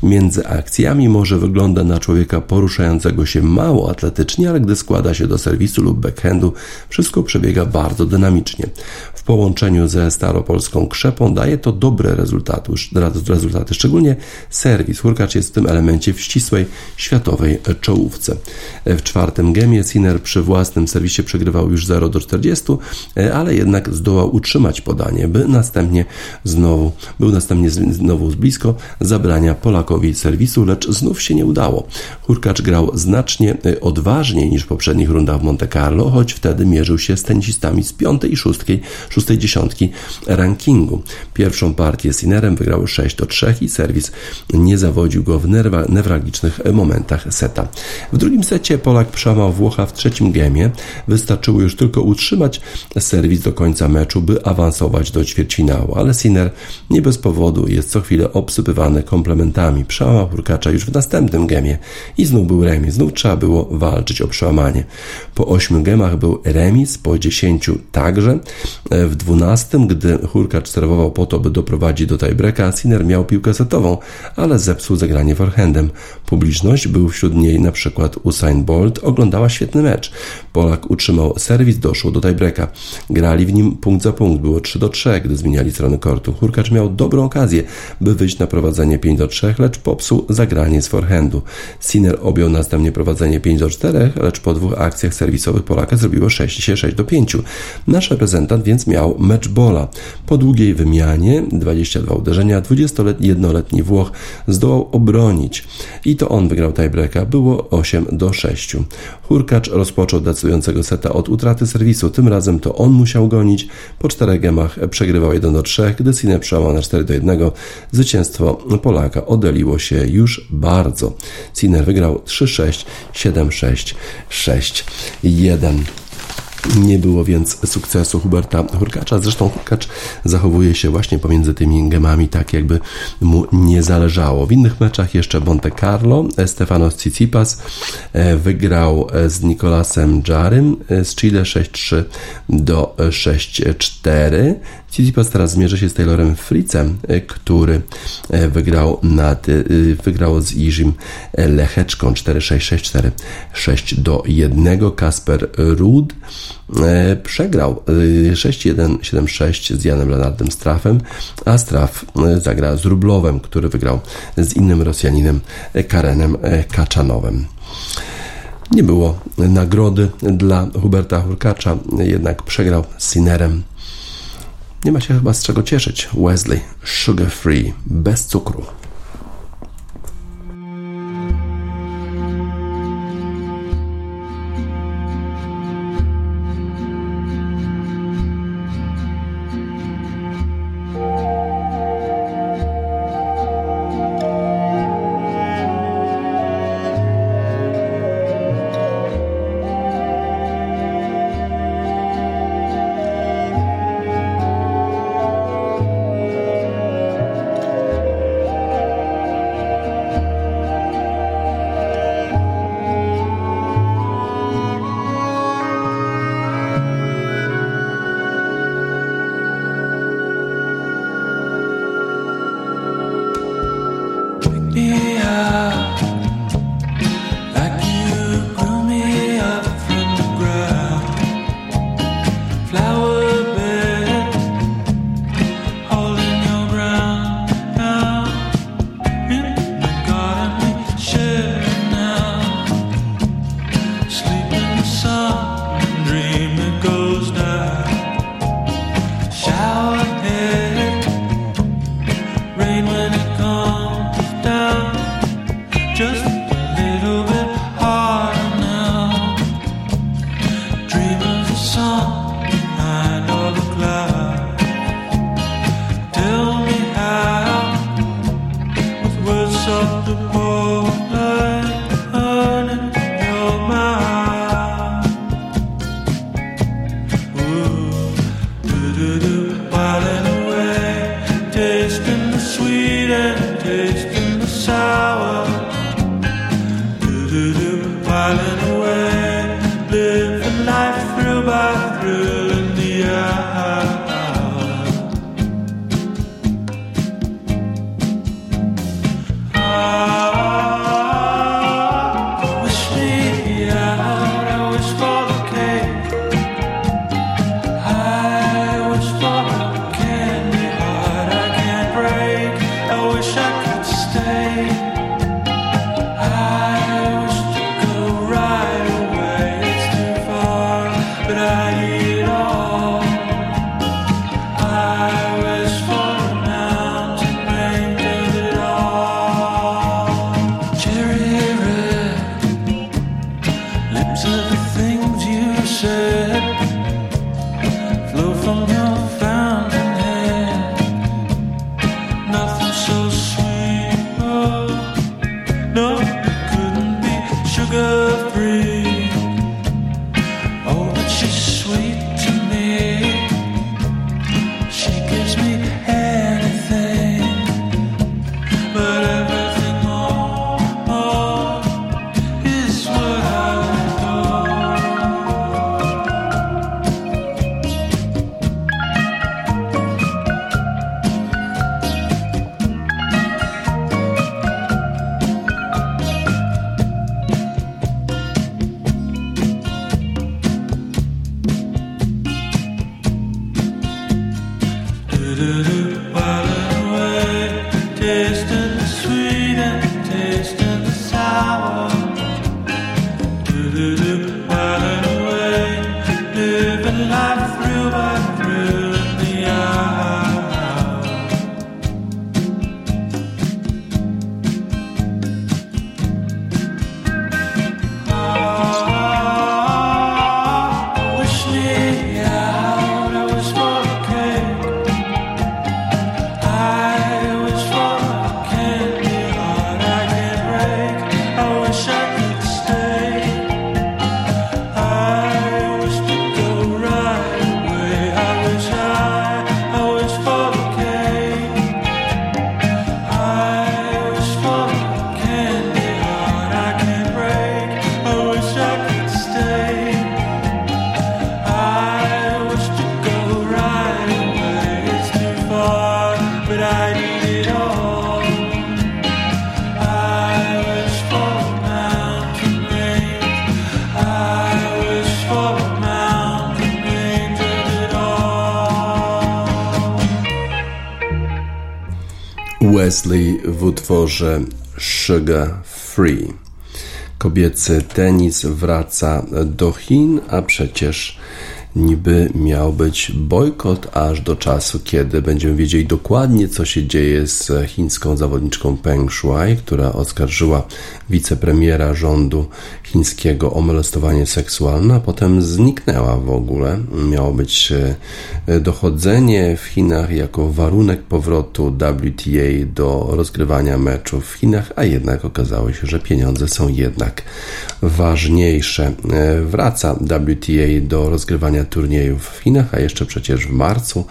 Między akcjami może wygląda na człowieka poruszającego się mało atletycznie, ale gdy składa się do serwisu lub backhandu, wszystko przebiega bardzo dynamicznie. W połączeniu ze staropolską krzepą daje to dobre rezultaty, rezultaty. szczególnie serwis. Hurkacz jest w tym elemencie w ścisłej światowej czołówce. W czwartym gemie Sinner przy własnym serwisie przegrywał już 0 do 40, ale jednak zdołał utrzymać podanie, by następnie znowu, był następnie znowu z blisko zabrania Polakowi serwisu, lecz znów się nie udało. Hurkacz grał znacznie odważniej niż w poprzednich rundach w Monte Carlo, choć wtedy mierzył się z tenisistami z piątej i szóstej, szóstej dziesiątki rankingu. Pierwszą partię Wygrał 6 do 3 i serwis nie zawodził go w newralgicznych momentach seta. W drugim secie Polak przełamał Włocha w trzecim gemie. Wystarczyło już tylko utrzymać serwis do końca meczu, by awansować do ćwierćfinału, ale Sinner nie bez powodu jest co chwilę obsypywany komplementami. Przełamał Hurkacza już w następnym gemie i znów był remis. Znów trzeba było walczyć o przełamanie. Po ośmiu gemach był remis, po dziesięciu także. W dwunastym, gdy Hurkacz serwował po to, by doprowadzić do tiebreaka, Sinner miał piłkę setową, ale zepsuł zagranie forehandem. Publiczność był wśród niej na przykład Usain Bolt, oglądała świetny mecz. Polak utrzymał serwis, doszło do tiebreaka. Grali w nim punkt za punkt, było 3 do 3, gdy zmieniali strony kortu. Hurkacz miał dobrą okazję, by wyjść na prowadzenie 5 do 3, lecz popsuł zagranie z forehandu. Sinner objął następnie prowadzenie 5 do 4, lecz po dwóch akcjach serwisowych Polaka zrobiło 6 się 6 do 5. Nasz reprezentant więc miał mecz bola. Po długiej wymianie, 22 uderzenia, 21-letni Włoch zdołał obronić i to on wygrał tiebreaka. Było 8 do 6. Hurkacz rozpoczął decydującego seta od utraty serwisu. Tym razem to on musiał gonić. Po czterech gemach przegrywał 1 do 3, gdy Sinner przełamał na 4 do 1. Zwycięstwo Polaka oddaliło się już bardzo. Sinner wygrał 3-6, 7-6, 6-1. Nie było więc sukcesu Huberta Hurkacza. Zresztą Hurkacz zachowuje się właśnie pomiędzy tymi gemami tak, jakby mu nie zależało. W innych meczach jeszcze Monte Carlo, Stefanos Tsitsipas e, wygrał e, z Nicolasem Jarym e, z Chile 6-3 do 6-4. Tsitsipas teraz zmierzy się z Taylorem Fritzem, który wygrał, nad, wygrał z Iżim Lecheczką 4-6-6-4 6 do 1. Kasper Rudd E, przegrał 6-1-7-6 e, z Janem Lenardem Strafem, a Straf e, zagra z Rublowem, który wygrał z innym Rosjaninem Karenem Kaczanowem. Nie było nagrody dla Huberta Hurkacza, jednak przegrał z Sinerem. Nie ma się chyba z czego cieszyć. Wesley, sugar free, bez cukru. Wesley w utworze Sugar Free. Kobiecy tenis wraca do Chin, a przecież niby miał być bojkot aż do czasu, kiedy będziemy wiedzieli dokładnie, co się dzieje z chińską zawodniczką Peng Shuai, która oskarżyła wicepremiera rządu chińskiego o molestowanie seksualne, a potem zniknęła w ogóle. Miało być e, dochodzenie w Chinach jako warunek powrotu WTA do rozgrywania meczów w Chinach, a jednak okazało się, że pieniądze są jednak ważniejsze. E, wraca WTA do rozgrywania turniejów w Chinach, a jeszcze przecież w marcu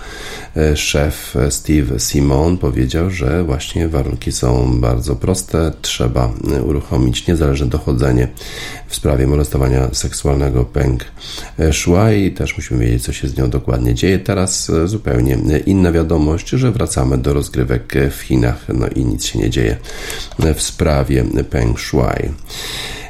e, szef Steve Simon powiedział, że właśnie warunki są bardzo proste, trzeba uruchomić niezależne dochodzenie w sprawie molestowania seksualnego Peng Shuai. Też musimy wiedzieć, co się z nią dokładnie dzieje. Teraz e, zupełnie inna wiadomość, że wracamy do rozgrywek w Chinach, no i nic się nie dzieje w sprawie Peng Shuai.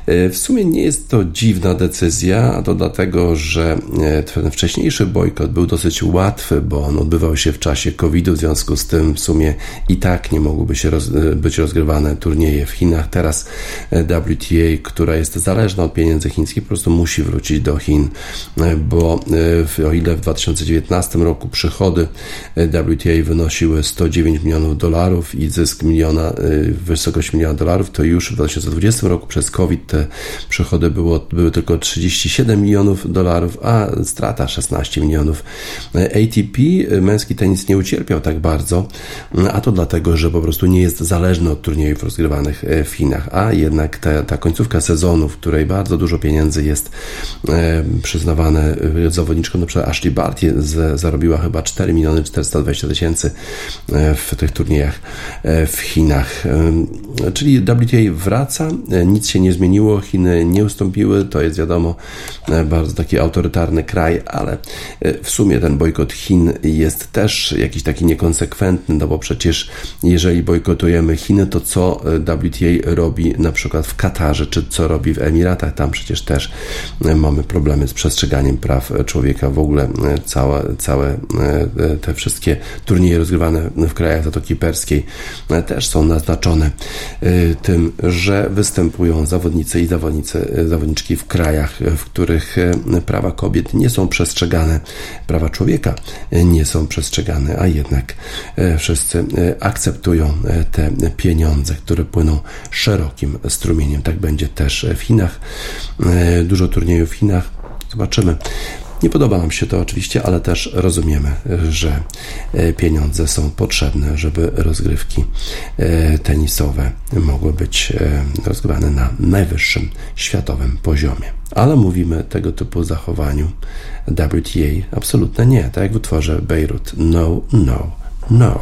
E, w sumie nie jest to dziwna decyzja, a to dlatego, że e, ten wcześniejszy bojkot był dosyć łatwy, bo on odbywał się w czasie COVID-u, w związku z tym w sumie i tak nie mogłyby się roz, e, być rozgrywane turnieje w Chinach. Teraz WTA, która jest zależna od pieniędzy chińskich, po prostu musi wrócić do Chin, bo o ile w 2019 roku przychody WTA wynosiły 109 milionów dolarów i zysk miliona, wysokość miliona dolarów, to już w 2020 roku przez COVID te przychody było, były tylko 37 milionów dolarów, a strata 16 milionów. ATP, męski tenis nie ucierpiał tak bardzo, a to dlatego, że po prostu nie jest zależny od turniejów rozgrywanych w Chinach, a jednak ta, ta końcówka sezonu, w której bardzo dużo pieniędzy jest e, przyznawane zawodniczkom, na przykład Ashley Barty zarobiła chyba 4 miliony 420 tysięcy e, w tych turniejach e, w Chinach. Czyli WTA wraca, nic się nie zmieniło, zmieniło, Chiny nie ustąpiły, to jest wiadomo e, bardzo taki autorytarny kraj, ale e, w sumie ten bojkot Chin jest też jakiś taki niekonsekwentny, no bo przecież jeżeli bojkotujemy Chiny, to co e, WTA robi na przykład w Katarze, czy co robi w Emiratach, tam przecież też mamy problemy z przestrzeganiem praw człowieka, w ogóle całe, całe te wszystkie turnieje rozgrywane w krajach Zatoki Perskiej też są naznaczone tym, że występują zawodnicy zawodnicy i zawodnicy, zawodniczki w krajach, w których prawa kobiet nie są przestrzegane, prawa człowieka nie są przestrzegane, a jednak wszyscy akceptują te pieniądze, które płyną szerokim strumieniem. Tak będzie też w Chinach. Dużo turniejów w Chinach. Zobaczymy. Nie podoba nam się to oczywiście, ale też rozumiemy, że e, pieniądze są potrzebne, żeby rozgrywki e, tenisowe mogły być e, rozgrywane na najwyższym światowym poziomie. Ale mówimy tego typu zachowaniu WTA absolutnie nie, tak jak w utworze Beirut. No, no, no.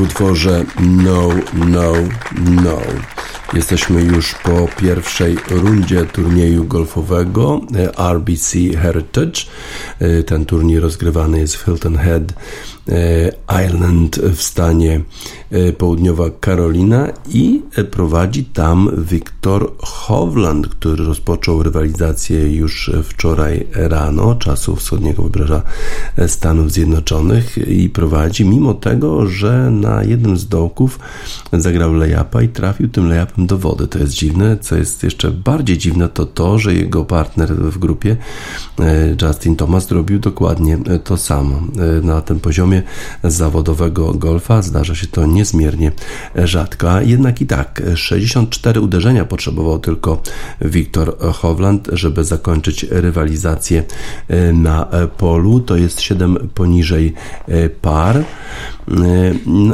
W utworze No, No, No. Jesteśmy już po pierwszej rundzie turnieju golfowego e, RBC Heritage. E, ten turniej rozgrywany jest w Hilton Head e, Island w stanie Południowa Karolina i prowadzi tam Wiktor Hovland, który rozpoczął rywalizację już wczoraj rano czasu wschodniego wybrzeża Stanów Zjednoczonych i prowadzi mimo tego, że na jednym z dołków zagrał lejapa i trafił tym lejapem do wody. To jest dziwne. Co jest jeszcze bardziej dziwne, to to, że jego partner w grupie, e, Justin Thomas, zrobił dokładnie to samo. E, na tym poziomie zawodowego golfa zdarza się to niezmiernie rzadko. A jednak i tak, 64 uderzenia potrzebował tylko Wiktor Hovland, żeby zakończyć rywalizację e, na polu. To jest 7 poniżej par.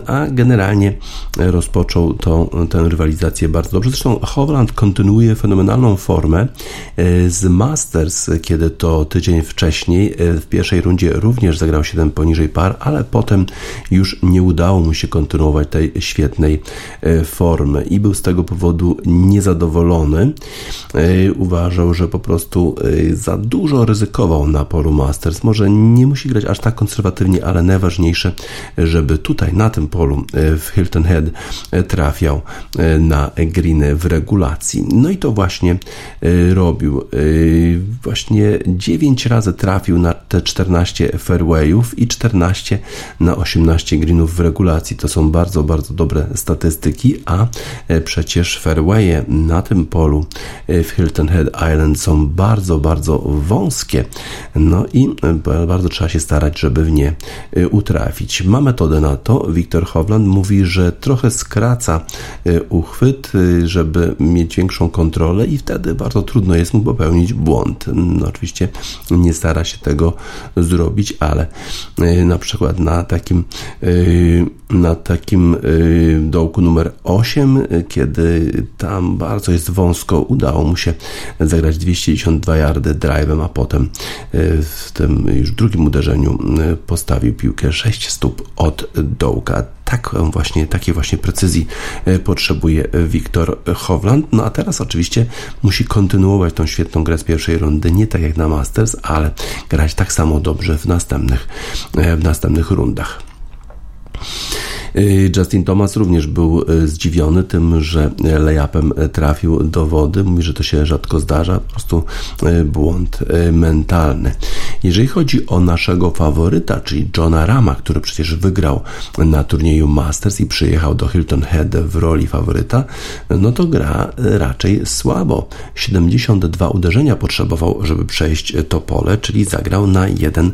A generalnie rozpoczął tą, tę rywalizację bardzo dobrze. Zresztą Hovland kontynuuje fenomenalną formę e, z Masters, kiedy to tydzień wcześniej e, w pierwszej rundzie również zagrał 7 poniżej par, ale potem już nie udało mu się kontynuować tej świetnej e, formy i był z tego powodu niezadowolony. E, uważał, że po prostu e, za dużo ryzykował na polu Masters. Może nie musi grać aż tak konserwatywnie, ale najważniejsze, żeby tutaj na tym polu w Hilton Head trafiał na greeny w regulacji. No i to właśnie robił. Właśnie 9 razy trafił na te 14 fairwayów i 14 na 18 greenów w regulacji. To są bardzo, bardzo dobre statystyki, a e, przecież fairwaye na tym polu e, w Hilton Head Island są bardzo, bardzo wąskie. No i e, bardzo trzeba się starać, żeby w nie utrafić. Ma metodę na to. Wiktor Hovland mówi, że trochę skraca uchwyt, żeby mieć większą kontrolę i wtedy bardzo trudno jest mu popełnić błąd. No, oczywiście nie stara się tego zrobić, ale na przykład na takim na takim dołku numer 8, kiedy tam bardzo jest wąsko, udało mu się zagrać 292 yardy drive'em, a potem w tym już drugim uderzeniu postawił piłkę 6 stóp od dołka tak właśnie, takiej właśnie precyzji potrzebuje Wiktor Hovland. No a teraz oczywiście musi kontynuować tą świetną grę z pierwszej rundy, nie tak jak na Masters, ale grać tak samo dobrze w następnych, w następnych rundach. Y, Justin Thomas również był y, zdziwiony tym, że layupem trafił do wody. Mówi, że to się rzadko zdarza, po prostu y, błąd mentalny. Jeżeli chodzi o naszego faworyta, czyli Johna Rama, który przecież wygrał na turnieju Masters i przyjechał do Hilton Head w roli faworyta, no to gra raczej słabo. 72 uderzenia potrzebował, żeby przejść to pole, czyli zagrał na jeden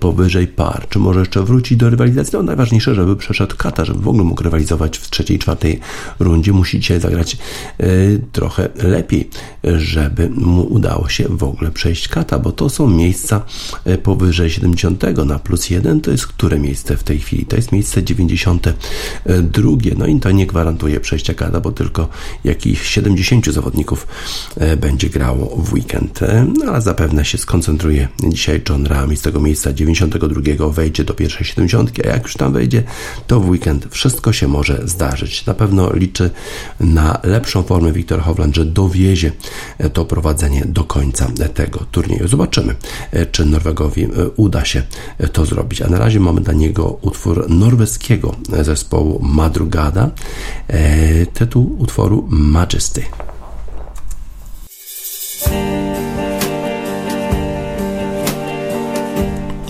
powyżej par. Czy może jeszcze wrócić do rywalizacji? No najważniejsze, żeby przeszedł kat żeby w ogóle mógł rywalizować w trzeciej, czwartej rundzie, musi dzisiaj zagrać e, trochę lepiej, żeby mu udało się w ogóle przejść kata, bo to są miejsca powyżej 70 na plus 1, to jest które miejsce w tej chwili? To jest miejsce 92. No i to nie gwarantuje przejścia kata, bo tylko jakichś 70 zawodników e, będzie grało w weekend. No, ale zapewne się skoncentruje dzisiaj John Ram z tego miejsca 92 wejdzie do pierwszej 70, a jak już tam wejdzie, to w weekend wszystko się może zdarzyć. Na pewno liczy na lepszą formę Wiktor Hovland, że dowiezie to prowadzenie do końca tego turnieju. Zobaczymy, czy Norwegowi uda się to zrobić. A na razie mamy dla niego utwór norweskiego zespołu Madrugada, e, tytuł utworu Majesty.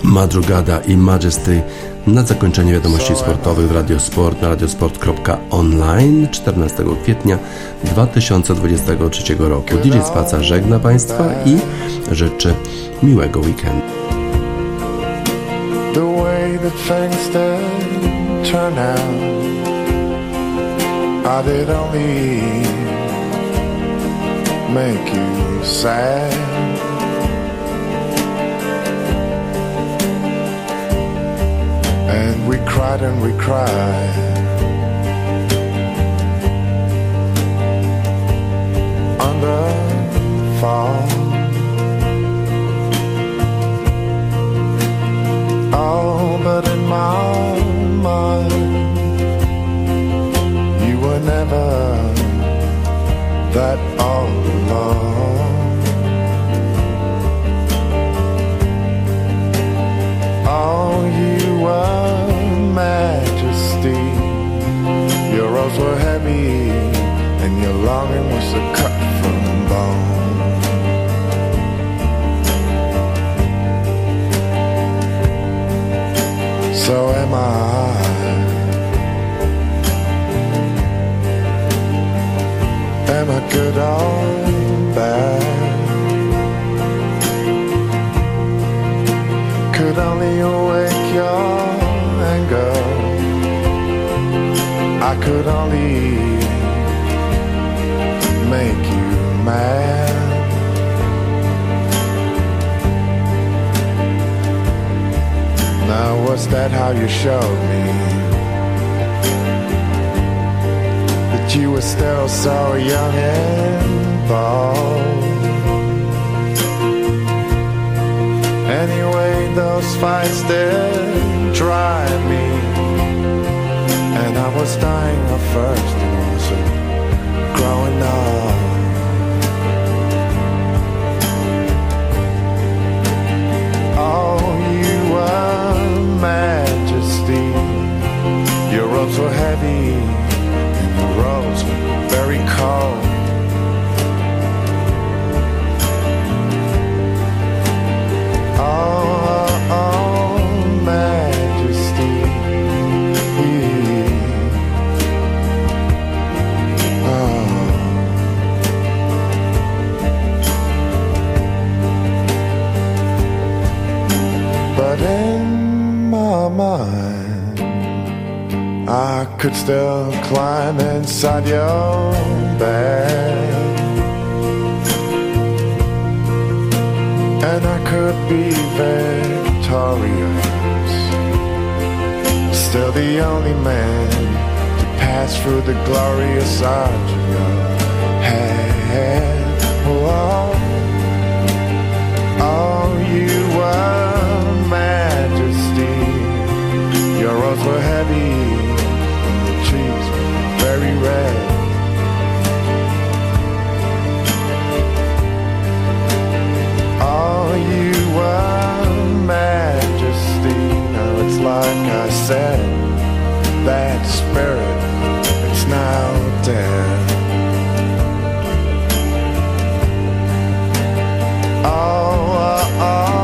Madrugada i Majesty na zakończenie wiadomości sportowych w Radiosport na radiosport.online 14 kwietnia 2023 roku. DJ Spaca żegna Państwa i życzy miłego weekendu. Make you sad And we cried and we cried. Under fall. Oh, but in my mind, you were never that all alone. Robes were heavy, and your longing was a cut from bone. So am I. Am I good or bad? could only awake Could only make you mad. Now, was that how you showed me that you were still so young and bold? Anyway, those fights did drive me. I was dying of thirst and also growing up. Oh, you were majesty. Your robes were heavy, and robes still climb inside your bed. And I could be victorious. Still the only man to pass through the glorious arch of your head. Oh, Oh, you were majesty. Your robes were heavy, majesty. Now it's like I said, that spirit, it's now dead. Oh, oh. oh.